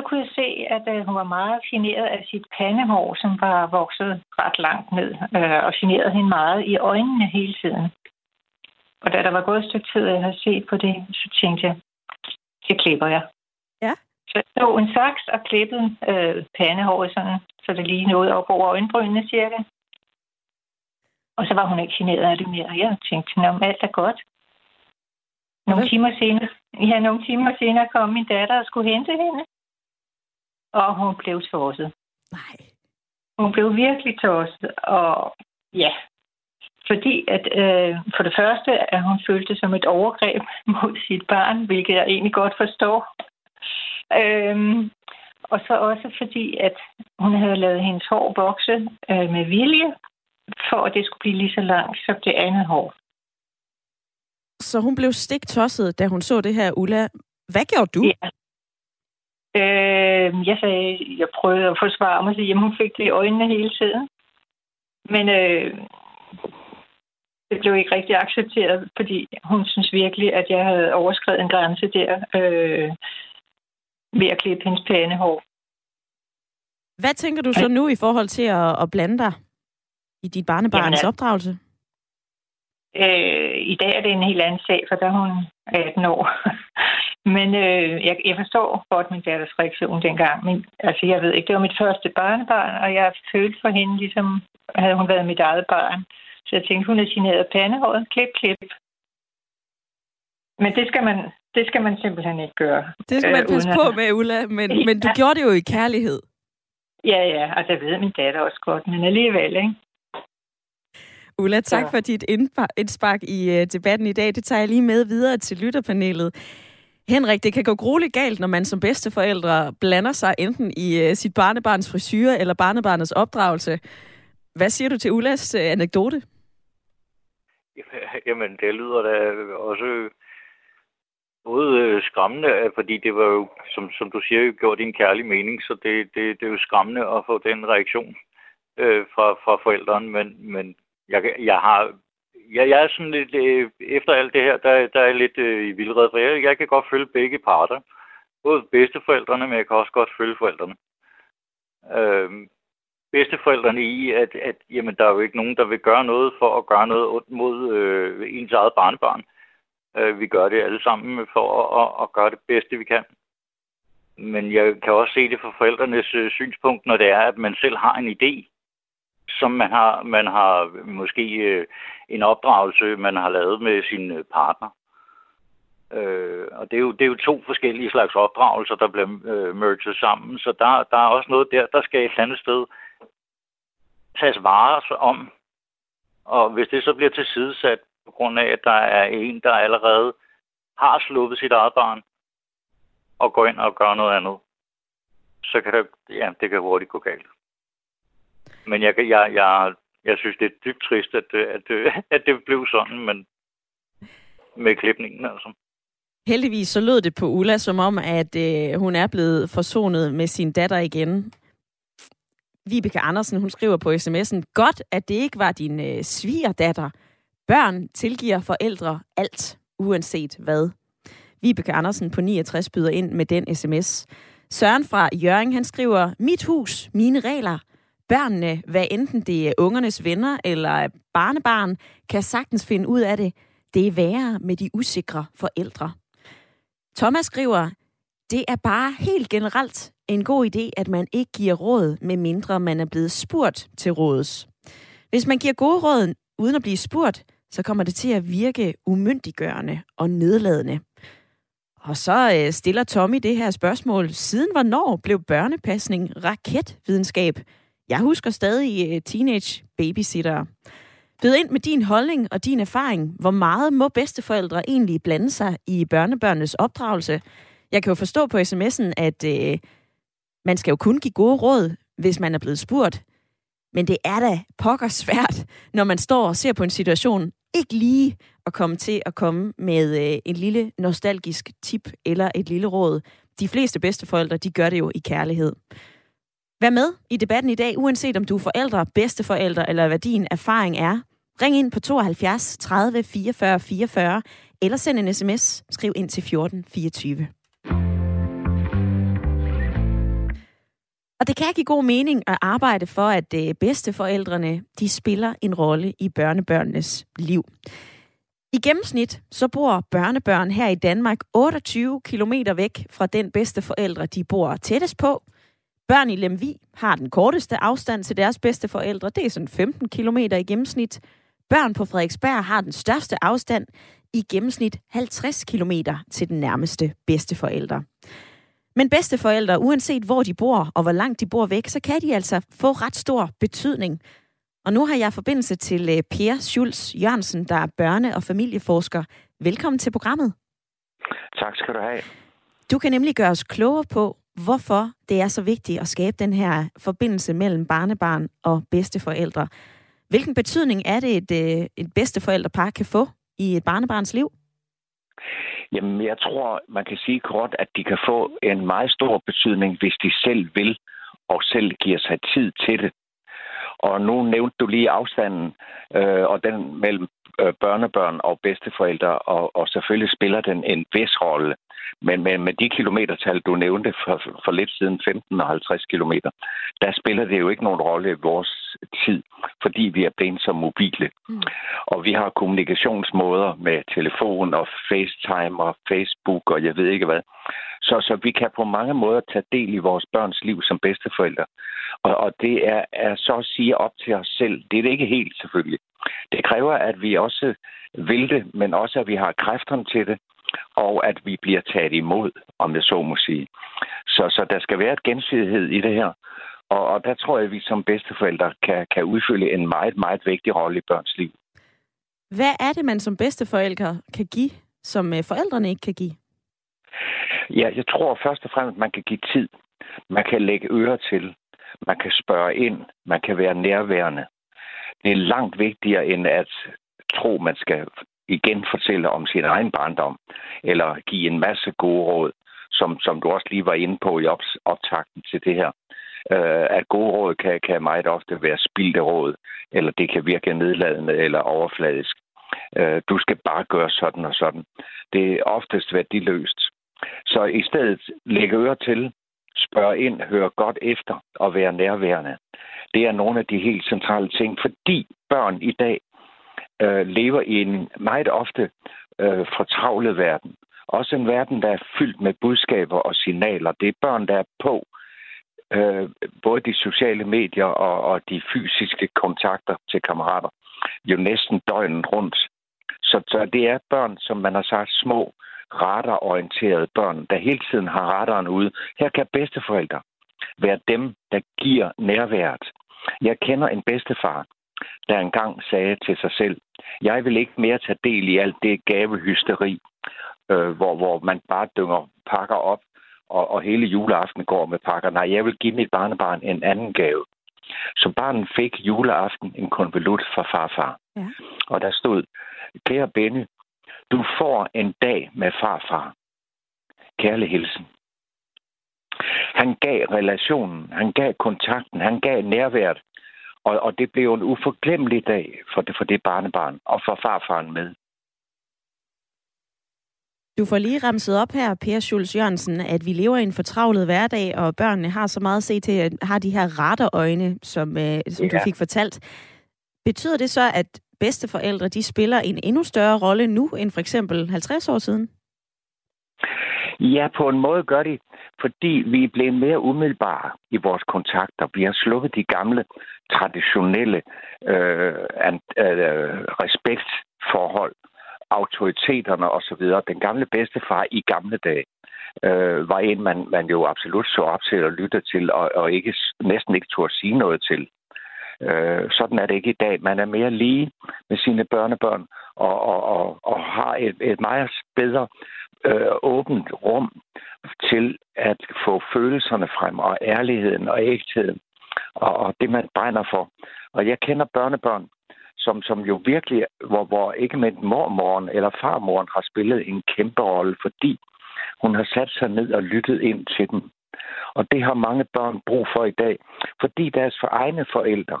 så kunne jeg se, at øh, hun var meget generet af sit pandehår, som var vokset ret langt ned, øh, og generede hende meget i øjnene hele tiden. Og da der var gået et stykke tid, at jeg havde set på det, så tænkte jeg, det klipper jeg. Ja. Så jeg tog en saks og klippede øh, pandehåret sådan, så det lige nåede op over øjenbrynene cirka. Og så var hun ikke generet af det mere. Jeg tænkte, at alt er godt. Nogle timer senere, ja, nogle timer senere kom min datter og skulle hente hende. Og hun blev tosset. Nej. Hun blev virkelig tosset. Og ja, fordi at øh, for det første, at hun følte som et overgreb (laughs) mod sit barn, hvilket jeg egentlig godt forstår. Øhm, og så også fordi, at hun havde lavet hendes hår vokse øh, med vilje, for at det skulle blive lige så langt som det andet hår. Så hun blev stiktosset, da hun så det her, Ulla. Hvad gjorde du? Ja. Øh, jeg sagde, jeg prøvede at forsvare mig, så hun fik det i øjnene hele tiden. Men øh, det blev ikke rigtig accepteret, fordi hun synes virkelig, at jeg havde overskrevet en grænse der øh, ved at klippe hendes pæne hår. Hvad tænker du så nu i forhold til at, at blande dig i dit barnebarns Jamen, opdragelse? Øh, I dag er det en helt anden sag, for der er hun 18 år. Men øh, jeg, jeg forstår godt min datters reaktion dengang. Men, altså, jeg ved ikke, det var mit første barnebarn, og jeg følte for hende, ligesom havde hun været mit eget barn. Så jeg tænkte, hun er generet pandehåret. Klip, klip. Men det skal man, det skal man simpelthen ikke gøre. Det skal man øh, passe på med, Ulla, men, ja. men du gjorde det jo i kærlighed. Ja, ja, og det ved min datter også godt, men alligevel, ikke? Ulla, tak ja. for dit indspark i uh, debatten i dag. Det tager jeg lige med videre til lytterpanelet. Henrik, det kan gå grueligt galt, når man som bedsteforældre blander sig enten i uh, sit barnebarns frisyr eller barnebarnets opdragelse. Hvad siger du til Ullas uh, anekdote? (laughs) Jamen, det lyder da også både øh, skræmmende, fordi det var jo, som, som du siger, gjort i en kærlig mening, så det, det, det er jo skræmmende at få den reaktion øh, fra, fra forældrene, men, men jeg, jeg har jeg, jeg er sådan lidt, øh, efter alt det her, der, der er jeg lidt øh, i vildred, for jeg, jeg kan godt følge begge parter. både bedsteforældrene, men jeg kan også godt følge forældrene. Øh, bedsteforældrene i, at, at jamen, der er jo ikke nogen, der vil gøre noget for at gøre noget ondt mod øh, ens eget barnebarn. Øh, vi gør det alle sammen for at, at, at gøre det bedste, vi kan. Men jeg kan også se det fra forældrenes øh, synspunkt, når det er, at man selv har en idé, som man har, man har måske øh, en opdragelse, man har lavet med sin øh, partner. Øh, og det er, jo, det er jo to forskellige slags opdragelser, der bliver øh, merged sammen. Så der, der er også noget der, der skal et andet sted tages vare om. Og hvis det så bliver tilsidesat på grund af, at der er en, der allerede har sluppet sit eget barn, og går ind og gør noget andet, så kan det, ja, det kan hurtigt gå galt. Men jeg, jeg, jeg, jeg synes, det er dybt trist, at, øh, at, øh, (laughs) at det blev sådan, men med klipningen altså. Heldigvis så lød det på Ulla som om, at øh, hun er blevet forsonet med sin datter igen. Vibeke Andersen, hun skriver på sms'en, godt, at det ikke var din øh, svigerdatter. Børn tilgiver forældre alt, uanset hvad. Vibeke Andersen på 69 byder ind med den sms. Søren fra Jørgen, han skriver, mit hus, mine regler. Børnene, hvad enten det er ungernes venner eller barnebarn, kan sagtens finde ud af det. Det er værre med de usikre forældre. Thomas skriver, det er bare helt generelt en god idé, at man ikke giver råd, med mindre man er blevet spurgt til råds. Hvis man giver gode råd uden at blive spurgt, så kommer det til at virke umyndiggørende og nedladende. Og så øh, stiller Tommy det her spørgsmål. Siden hvornår blev børnepasning raketvidenskab? Jeg husker stadig øh, teenage babysitter. Byd ind med din holdning og din erfaring. Hvor meget må bedsteforældre egentlig blande sig i børnebørnenes opdragelse? Jeg kan jo forstå på sms'en, at øh, man skal jo kun give gode råd, hvis man er blevet spurgt. Men det er da pokker svært, når man står og ser på en situation, ikke lige at komme til at komme med øh, en lille nostalgisk tip eller et lille råd. De fleste bedsteforældre, de gør det jo i kærlighed. Vær med i debatten i dag, uanset om du er forældre, bedsteforældre eller hvad din erfaring er. Ring ind på 72 30 44 44 eller send en sms. Skriv ind til 14 24. Og det kan give god mening at arbejde for, at øh, bedsteforældrene de spiller en rolle i børnebørnenes liv. I gennemsnit så bor børnebørn her i Danmark 28 km væk fra den bedste forældre, de bor tættest på. Børn i Lemvi har den korteste afstand til deres bedste forældre. Det er sådan 15 km i gennemsnit. Børn på Frederiksberg har den største afstand, i gennemsnit 50 km til den nærmeste bedsteforældre. Men bedsteforældre, uanset hvor de bor og hvor langt de bor væk, så kan de altså få ret stor betydning. Og nu har jeg forbindelse til øh, Per Schulz Jørgensen, der er børne- og familieforsker. Velkommen til programmet. Tak skal du have. Du kan nemlig gøre os klogere på, hvorfor det er så vigtigt at skabe den her forbindelse mellem barnebarn og bedsteforældre. Hvilken betydning er det, et, øh, et bedsteforældrepar kan få i et barnebarns liv? Jamen, jeg tror, man kan sige kort, at de kan få en meget stor betydning, hvis de selv vil og selv giver sig tid til det. Og nu nævnte du lige afstanden, øh, og den mellem øh, børnebørn og bedsteforældre, og, og selvfølgelig spiller den en vis rolle. Men med, med de kilometertal, du nævnte for, for lidt siden, 15 og 50 kilometer, der spiller det jo ikke nogen rolle i vores tid, fordi vi er blevet så mobile. Mm. Og vi har kommunikationsmåder med telefon og FaceTime og Facebook og jeg ved ikke hvad. Så, så vi kan på mange måder tage del i vores børns liv som bedsteforældre. Og, og det er, er så at sige op til os selv. Det er det ikke helt selvfølgelig. Det kræver, at vi også vil det, men også at vi har kræfterne til det, og at vi bliver taget imod, om jeg så må sige. Så, så der skal være et gensidighed i det her. Og, og der tror jeg, at vi som bedsteforældre kan, kan udfylde en meget, meget vigtig rolle i børns liv. Hvad er det, man som bedsteforældre kan give, som øh, forældrene ikke kan give? Ja, jeg tror først og fremmest, at man kan give tid. Man kan lægge ører til. Man kan spørge ind. Man kan være nærværende. Det er langt vigtigere end at tro, man skal igen fortælle om sin egen barndom, eller give en masse gode råd, som, som du også lige var inde på i op, optakten til det her. Øh, at gode råd kan, kan meget ofte være spildte råd, eller det kan virke nedladende eller overfladisk. Øh, du skal bare gøre sådan og sådan. Det er oftest værdiløst. Så i stedet lægge øre til, spørge ind, høre godt efter og være nærværende. Det er nogle af de helt centrale ting, fordi børn i dag øh, lever i en meget ofte øh, fortravlet verden. Også en verden, der er fyldt med budskaber og signaler. Det er børn, der er på øh, både de sociale medier og, og de fysiske kontakter til kammerater jo næsten døgnet rundt. Så, så det er børn, som man har sagt, små, radarorienterede børn, der hele tiden har radaren ude. Her kan bedsteforældre være dem, der giver nærværet. Jeg kender en bedstefar, der engang sagde til sig selv, jeg vil ikke mere tage del i alt det gavehysteri, øh, hvor, hvor man bare dynger pakker op, og, og hele juleaften går med pakker. Nej, jeg vil give mit barnebarn en anden gave. Så barnet fik juleaften en konvolut fra farfar. Ja. Og der stod, kære Benny, du får en dag med farfar. Kærlig hilsen. Han gav relationen, han gav kontakten, han gav nærværet. Og, og det blev en uforglemmelig dag for det, for det barnebarn og for farfaren med. Du får lige ramset op her, Per Schulz Jørgensen, at vi lever i en fortravlet hverdag, og børnene har så meget at se til, at har de her raterøjne, som, øh, som ja. du fik fortalt. Betyder det så, at bedsteforældre de spiller en endnu større rolle nu end for eksempel 50 år siden? Ja, på en måde gør de, fordi vi er blevet mere umiddelbare i vores kontakter. Vi har sluppet de gamle, traditionelle øh, øh, respektforhold, autoriteterne osv. Den gamle bedstefar i gamle dage øh, var en, man, man jo absolut så op til og lytte til, og, og ikke, næsten ikke turde sige noget til. Øh, sådan er det ikke i dag. Man er mere lige med sine børnebørn og, og, og, og har et, et meget bedre øh, åbent rum til at få følelserne frem og ærligheden og ægtheden og, og det, man brænder for. Og jeg kender børnebørn, som, som jo virkelig, hvor, hvor ikke med mormoren eller farmoren har spillet en kæmpe rolle, fordi hun har sat sig ned og lyttet ind til dem. Og det har mange børn brug for i dag, fordi deres for egne forældre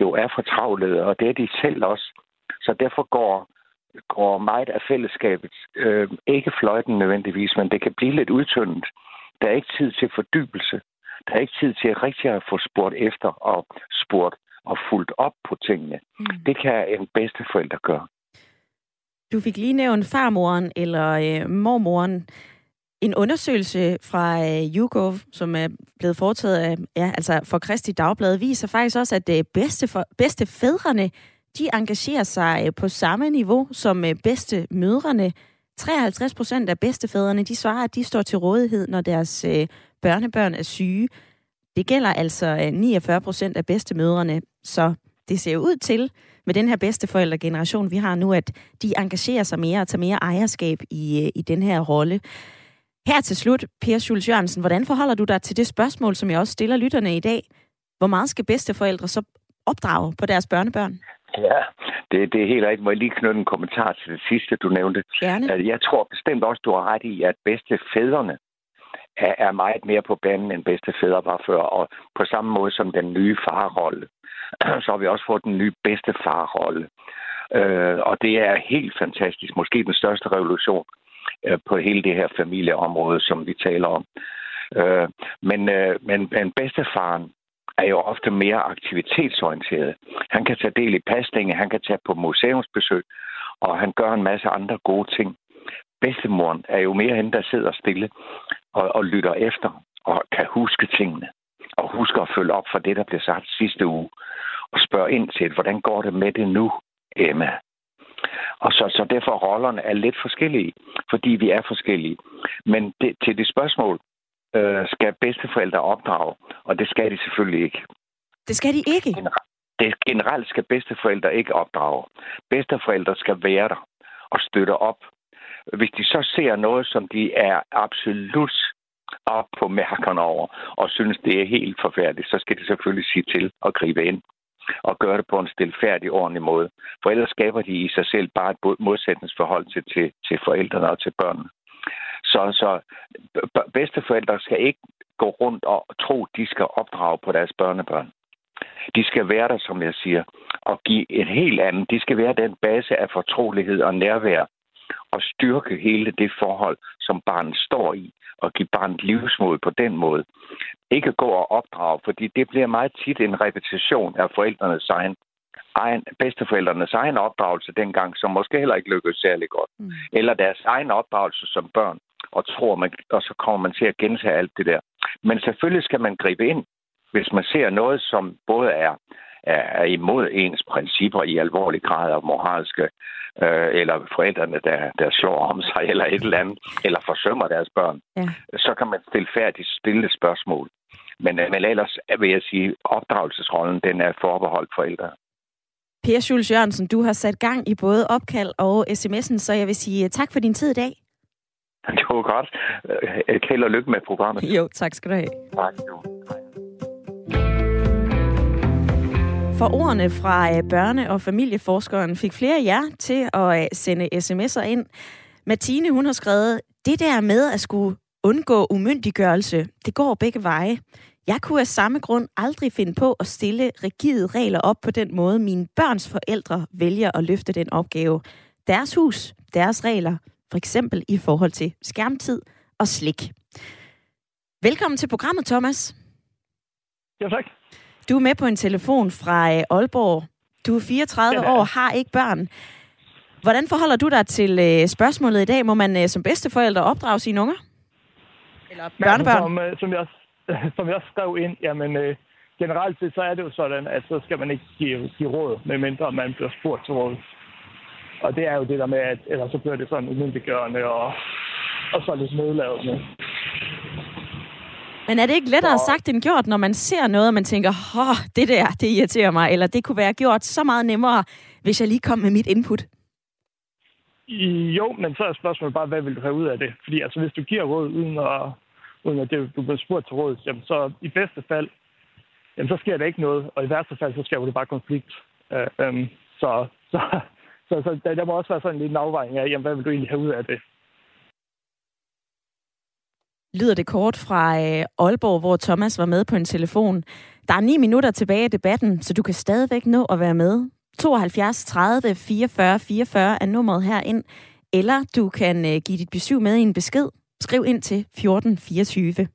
jo er fortravlede, og det er de selv også. Så derfor går, går meget af fællesskabet øh, ikke fløjten nødvendigvis, men det kan blive lidt udtyndet. Der er ikke tid til fordybelse. Der er ikke tid til rigtig at få spurgt efter og spurgt og fulgt op på tingene. Mm. Det kan en bedsteforælder gøre. Du fik lige nævnt farmoren eller øh, mormoren. En undersøgelse fra øh, YouGov, som er blevet foretaget af, ja, altså for Kristi Dagblad, viser faktisk også, at øh, bedste, for, bedste fædrene, de engagerer sig øh, på samme niveau som øh, bedste mødrene. 53 procent af bedstefædrene, de svarer, at de står til rådighed, når deres øh, børnebørn er syge. Det gælder altså øh, 49 procent af bedstemødrene, så det ser ud til, med den her bedsteforældregeneration, vi har nu, at de engagerer sig mere og tager mere ejerskab i, øh, i den her rolle. Her til slut, Per Schulz Jørgensen, hvordan forholder du dig til det spørgsmål, som jeg også stiller lytterne i dag? Hvor meget skal bedsteforældre så opdrage på deres børnebørn? Ja, det, det er helt rigtigt. Må jeg lige knytte en kommentar til det sidste, du nævnte? Gerne. Jeg tror bestemt også, du har ret i, at bedstefædrene er, er meget mere på banen, end bedstefædre var før. Og på samme måde som den nye farrolle, (clears throat) så har vi også fået den nye bedste farrolle. Øh, og det er helt fantastisk. Måske den største revolution Øh, på hele det her familieområde, som vi taler om. Øh, men, øh, men, men bedstefaren er jo ofte mere aktivitetsorienteret. Han kan tage del i pasning, han kan tage på museumsbesøg, og han gør en masse andre gode ting. Bedstemoren er jo mere hende, der sidder stille og, og lytter efter og kan huske tingene. Og husker at følge op for det, der blev sagt sidste uge. Og spørge ind til, hvordan går det med det nu, Emma? Og så, så derfor rollerne er lidt forskellige, fordi vi er forskellige. Men det, til det spørgsmål, øh, skal bedsteforældre opdrage, og det skal de selvfølgelig ikke. Det skal de ikke? Det, generelt skal bedsteforældre ikke opdrage. Bedsteforældre skal være der og støtte op. Hvis de så ser noget, som de er absolut op på mærkerne over, og synes, det er helt forfærdeligt, så skal de selvfølgelig sige til og gribe ind og gøre det på en stilfærdig, ordentlig måde. For ellers skaber de i sig selv bare et modsætningsforhold til, til, til forældrene og til børnene. Så, så bedsteforældre skal ikke gå rundt og tro, de skal opdrage på deres børnebørn. De skal være der, som jeg siger, og give et helt andet. De skal være den base af fortrolighed og nærvær, og styrke hele det forhold, som barnet står i, at give barnet livsmod på den måde. Ikke gå og opdrage, fordi det bliver meget tit en repetition af forældrenes egen egen, bedsteforældrenes egen opdragelse dengang, som måske heller ikke lykkedes særlig godt. Mm. Eller deres egen opdragelse som børn, og tror man, og så kommer man til at gentage alt det der. Men selvfølgelig skal man gribe ind, hvis man ser noget, som både er, er imod ens principper i alvorlig grad og moralske, øh, eller forældrene, der, der slår om sig, (laughs) eller et eller andet, eller forsømmer deres børn, ja. så kan man stilfærdigt stille spørgsmål. Men, øh, men ellers vil jeg sige, opdragelsesrollen, den er forbeholdt forældre. Per Schulz Jørgensen, du har sat gang i både opkald og sms'en, så jeg vil sige tak for din tid i dag. (laughs) Det var godt. Kæld og lykke med programmet. Jo, tak skal du have. Tak. For ordene fra øh, børne- og familieforskeren fik flere af jer til at øh, sende sms'er ind. Martine, hun har skrevet, det der med at skulle undgå umyndiggørelse, det går begge veje. Jeg kunne af samme grund aldrig finde på at stille rigide regler op på den måde, mine børns forældre vælger at løfte den opgave. Deres hus, deres regler, for eksempel i forhold til skærmtid og slik. Velkommen til programmet, Thomas. Ja, tak. Du er med på en telefon fra øh, Aalborg. Du er 34 ja, år, har ikke børn. Hvordan forholder du dig til øh, spørgsmålet i dag? Må man øh, som bedsteforældre opdrage sine unger? Eller børnebørn? Som, som, jeg, (laughs) som jeg skrev ind, jamen øh, generelt set, så er det jo sådan, at så skal man ikke give, give råd, medmindre man bliver spurgt til råd. Og det er jo det der med, at ellers så bliver det sådan umyndiggørende og, og så lidt nedladende. Men er det ikke lettere sagt end gjort, når man ser noget, og man tænker, åh, det der, det irriterer mig, eller det kunne være gjort så meget nemmere, hvis jeg lige kom med mit input? Jo, men så er spørgsmålet bare, hvad vil du have ud af det? Fordi altså, hvis du giver råd uden at, uden at det, du bliver spurgt til råd, jamen, så i bedste fald, jamen, så sker der ikke noget, og i værste fald, så skaber det bare konflikt. Uh, um, så, så, så, så der, der må også være sådan en lille afvejning af, jamen, hvad vil du egentlig have ud af det? Lyder det kort fra øh, Aalborg, hvor Thomas var med på en telefon. Der er ni minutter tilbage i debatten, så du kan stadigvæk nå at være med. 72 30 44 44 er nummeret herind, eller du kan øh, give dit besøg med i en besked. Skriv ind til 1424.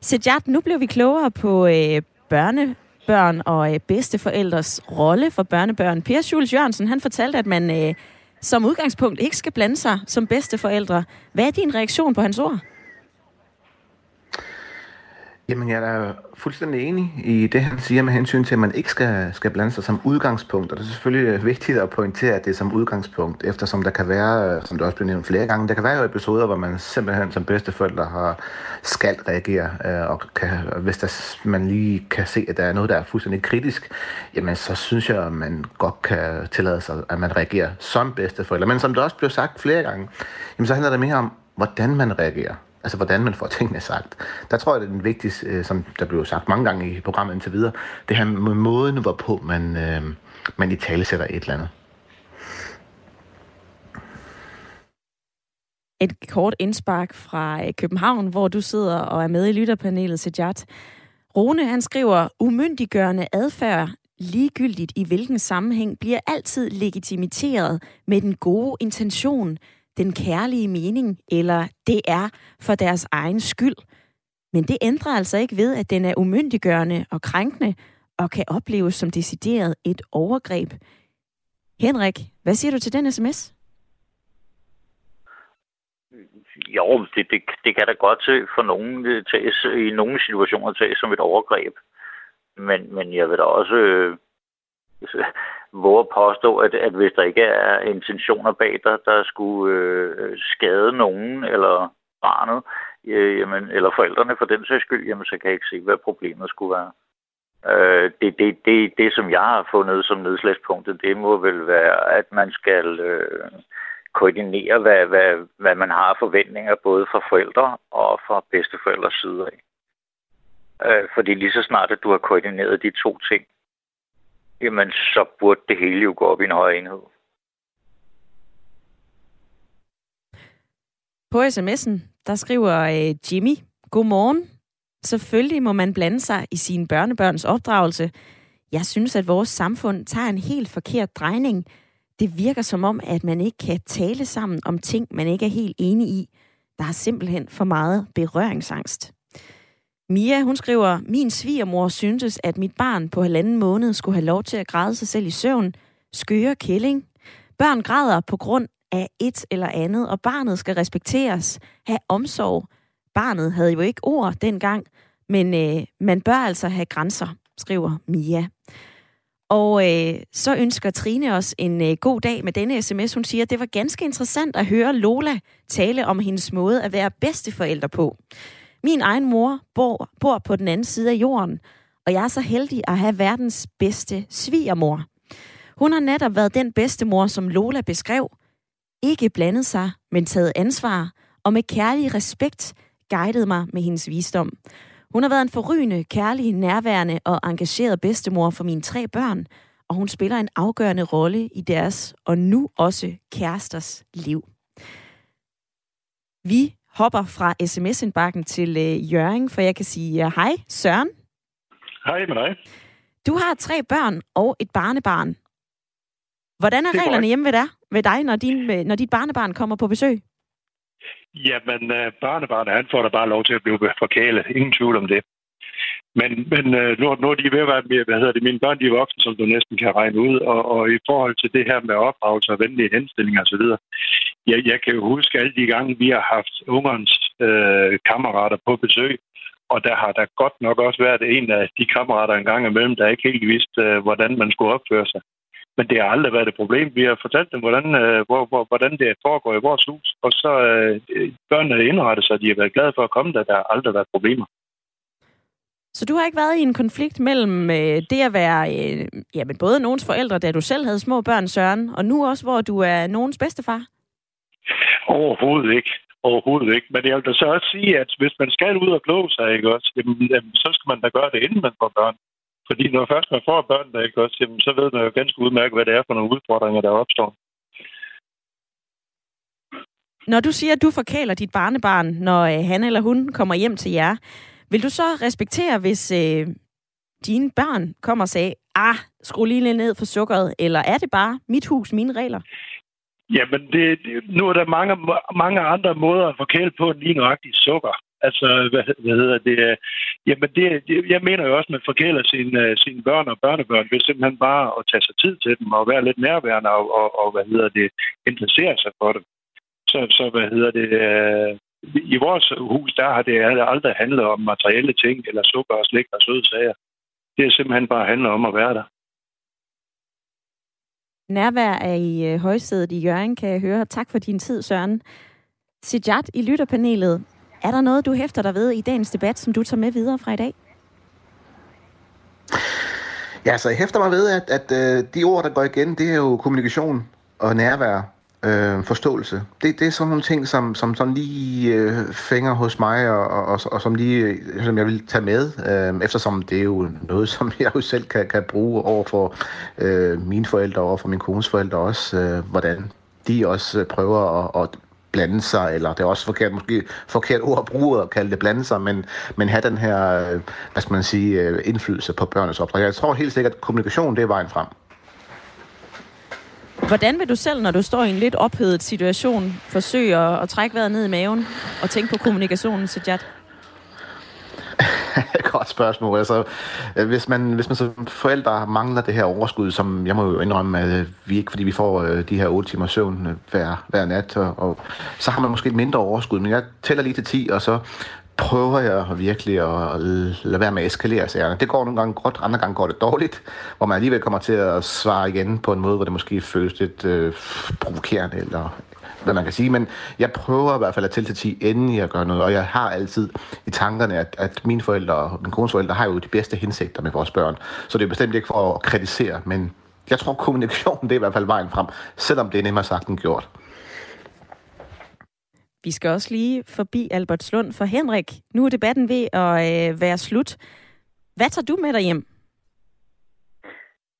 Sejat, nu blev vi klogere på øh, børnebørn og øh, bedsteforældres rolle for børnebørn. Per Schulz Jørgensen, han fortalte, at man øh, som udgangspunkt ikke skal blande sig som bedsteforældre. Hvad er din reaktion på hans ord? Jamen, jeg er fuldstændig enig i det, han siger med hensyn til, at man ikke skal, skal blande sig som udgangspunkt. Og det er selvfølgelig øh, vigtigt at pointere, at det er som udgangspunkt, eftersom der kan være, øh, som det også blev nævnt flere gange, der kan være jo episoder, hvor man simpelthen som bedsteforældre har skal reagere, øh, og kan, hvis der, man lige kan se, at der er noget, der er fuldstændig kritisk, jamen så synes jeg, at man godt kan tillade sig, at man reagerer som bedsteforældre. Men som det også blev sagt flere gange, jamen så handler det mere om, hvordan man reagerer. Altså, hvordan man får tingene sagt. Der tror jeg, det er den vigtigste, øh, som der blev sagt mange gange i programmet indtil videre, det her med måden, hvorpå man, øh, man i tale sætter et eller andet. Et kort indspark fra øh, København, hvor du sidder og er med i lytterpanelet, Sejat. Rune, han skriver, umyndiggørende adfærd ligegyldigt i hvilken sammenhæng bliver altid legitimiteret med den gode intention, den kærlige mening, eller det er for deres egen skyld. Men det ændrer altså ikke ved, at den er umyndiggørende og krænkende, og kan opleves som decideret et overgreb. Henrik, hvad siger du til den sms? Jo, det, det, det kan da godt til for nogen øh, tages, i nogle situationer tages som et overgreb. Men, men jeg vil da også øh, våge at påstå, at, at hvis der ikke er intentioner bag dig, der skulle øh, skade nogen eller barnet, øh, jamen, eller forældrene for den sags skyld, jamen, så kan jeg ikke se, hvad problemet skulle være. Øh, det, det, det, det, som jeg har fundet som nedslagspunktet, det må vel være, at man skal øh, koordinere, hvad, hvad, hvad man har forventninger, både fra forældre og fra bedsteforældres side af. Øh, fordi lige så snart, at du har koordineret de to ting, jamen så burde det hele jo gå op i en høj enhed. På sms'en, der skriver øh, Jimmy, Godmorgen. Selvfølgelig må man blande sig i sine børnebørns opdragelse. Jeg synes, at vores samfund tager en helt forkert drejning. Det virker som om, at man ikke kan tale sammen om ting, man ikke er helt enig i. der er simpelthen for meget berøringsangst. Mia, hun skriver, min svigermor syntes, at mit barn på halvanden måned skulle have lov til at græde sig selv i søvn. Skøre kælling. Børn græder på grund af et eller andet, og barnet skal respekteres, have omsorg. Barnet havde jo ikke ord dengang, men øh, man bør altså have grænser, skriver Mia. Og øh, så ønsker Trine os en øh, god dag med denne sms. Hun siger, at det var ganske interessant at høre Lola tale om hendes måde at være bedsteforældre på. Min egen mor bor, bor på den anden side af jorden, og jeg er så heldig at have verdens bedste svigermor. Hun har netop været den bedstemor, som Lola beskrev. Ikke blandet sig, men taget ansvar, og med kærlig respekt guidede mig med hendes visdom. Hun har været en forrygende, kærlig, nærværende og engageret bedstemor for mine tre børn, og hun spiller en afgørende rolle i deres og nu også kæresters liv. Vi hopper fra sms-indbakken til øh, Jørgen, for jeg kan sige uh, hej, Søren. Hej med dig. Du har tre børn og et barnebarn. Hvordan er, er reglerne hjemme ved dig, ved dig når, din, når dit barnebarn kommer på besøg? Jamen, uh, barnebarnet, han får da bare lov til at blive forkælet. Ingen tvivl om det. Men, men uh, nu, nu er de ved at være mere, hvad hedder det, mine børn, de er voksne, som du næsten kan regne ud, og, og i forhold til det her med opdragelse og venlige henstillinger osv., jeg, jeg kan jo huske alle de gange, vi har haft ungernes øh, kammerater på besøg, og der har der godt nok også været en af de kammerater en gang imellem, der ikke helt vidste, øh, hvordan man skulle opføre sig. Men det har aldrig været et problem. Vi har fortalt dem, hvordan, øh, hvor, hvor, hvordan det foregår i vores hus. Og så øh, børnene indrettet sig, de har været glade for at komme der. Der har aldrig været problemer. Så du har ikke været i en konflikt mellem øh, det at være øh, jamen, både nogens forældre, da du selv havde små børn, Søren, og nu også, hvor du er nogens bedstefar? Overhovedet ikke. Overhovedet ikke. Men jeg vil da så også sige, at hvis man skal ud og kloge sig, ikke også, jamen, jamen, så skal man da gøre det, inden man får børn. Fordi når først man får børn, der ikke også, jamen, så ved man jo ganske udmærket, hvad det er for nogle udfordringer, der opstår. Når du siger, at du forkæler dit barnebarn, når øh, han eller hun kommer hjem til jer, vil du så respektere, hvis øh, dine børn kommer og siger, ah, skru lige lidt ned for sukkeret, eller er det bare mit hus, mine regler? Jamen, det, det, nu er der mange, mange andre måder at forkæle på end lige nøjagtigt sukker. Altså, hvad, hvad hedder det? Jamen, det, det, jeg mener jo også, at man forkæler sine, øh, sine børn og børnebørn ved simpelthen bare at tage sig tid til dem og være lidt nærværende og, og, og hvad hedder det, interessere sig for dem. Så, så hvad hedder det, øh, i vores hus, der har det aldrig handlet om materielle ting, eller sukker og slik og søde sager. Det er simpelthen bare handlet om at være der. Nærvær er i øh, højsædet i Jørgen, kan jeg høre. Tak for din tid, Søren. Sijat i lytterpanelet. Er der noget, du hæfter dig ved i dagens debat, som du tager med videre fra i dag? Ja, så jeg hæfter mig ved, at, at øh, de ord, der går igen, det er jo kommunikation og nærvær, øh, forståelse. Det, det er sådan nogle ting, som, som sådan lige øh, fænger hos mig, og, og, og, og som, lige, øh, som jeg vil tage med, øh, eftersom det er jo noget, som jeg jo selv kan, kan bruge over for øh, mine forældre, og over for min kones forældre også, øh, hvordan de også øh, prøver at, at blande sig, eller det er også forkert, måske forkert ord at bruge at kalde det blande sig, men, men have den her, øh, hvad skal man sige, indflydelse på børnenes opdrag. Jeg tror helt sikkert, at kommunikation det er vejen frem. Hvordan vil du selv, når du står i en lidt ophedet situation, forsøge at, at trække vejret ned i maven og tænke på kommunikationen, Sajat? (laughs) Godt spørgsmål. Altså, øh, hvis, man, hvis man som forældre mangler det her overskud, som jeg må jo indrømme, at øh, vi ikke, fordi vi får øh, de her 8 timer søvn hver, hver nat, og, og så har man måske et mindre overskud. Men jeg tæller lige til 10, og så prøver jeg virkelig at lade være med at eskalere sagerne. Det går nogle gange godt, andre gange går det dårligt, hvor man alligevel kommer til at svare igen på en måde, hvor det måske føles lidt øh, provokerende eller hvad man kan sige, men jeg prøver i hvert fald at tælle til 10, inden jeg gør noget, og jeg har altid i tankerne, at, at mine forældre og min kones forældre har jo de bedste hensigter med vores børn, så det er bestemt ikke for at kritisere, men jeg tror, kommunikation det er i hvert fald vejen frem, selvom det er nemmere sagt end gjort. Vi skal også lige forbi Albertslund for Henrik. Nu er debatten ved at øh, være slut. Hvad tager du med dig hjem?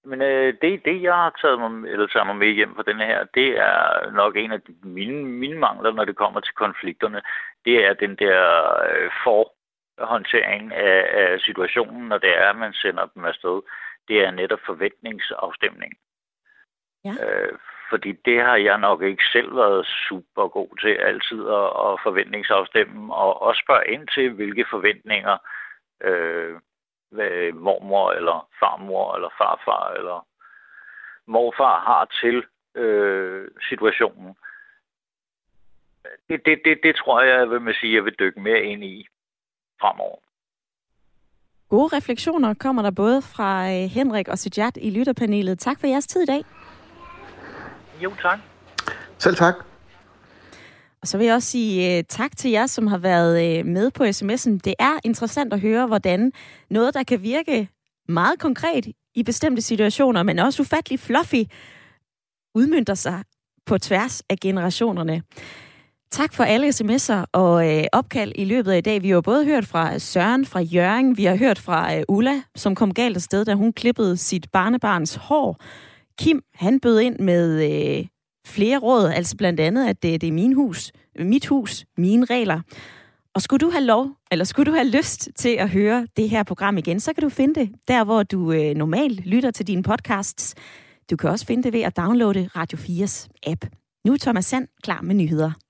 Men øh, det, det, jeg har taget mig, eller taget mig med hjem fra denne her, det er nok en af de, mine, mine mangler, når det kommer til konflikterne. Det er den der øh, forhåndtering af, af situationen, når det er, at man sender dem afsted. Det er netop forventningsafstemning. Ja. Øh, fordi det har jeg nok ikke selv været super god til altid at, at forventningsafstemme, og også spørge ind til, hvilke forventninger øh, mormor eller farmor eller farfar eller morfar har til øh, situationen. Det, det, det, det tror jeg, vil man sige, jeg vil dykke mere ind i fremover. Gode refleksioner kommer der både fra øh, Henrik og Sijat i lytterpanelet. Tak for jeres tid i dag. Jo, tak. Selv tak. Og så vil jeg også sige uh, tak til jer, som har været uh, med på sms'en. Det er interessant at høre, hvordan noget, der kan virke meget konkret i bestemte situationer, men også ufattelig fluffy, udmyndter sig på tværs af generationerne. Tak for alle sms'er og øh, opkald i løbet af i dag. Vi har både hørt fra Søren fra Jørgen, vi har hørt fra øh, Ulla, som kom galt afsted, da hun klippede sit barnebarns hår. Kim, han bød ind med øh, flere råd, altså blandt andet, at det, det er min hus, mit hus, mine regler. Og skulle du have lov, eller skulle du have lyst til at høre det her program igen, så kan du finde det der, hvor du øh, normalt lytter til dine podcasts. Du kan også finde det ved at downloade Radio 4's app. Nu er Thomas Sand klar med nyheder.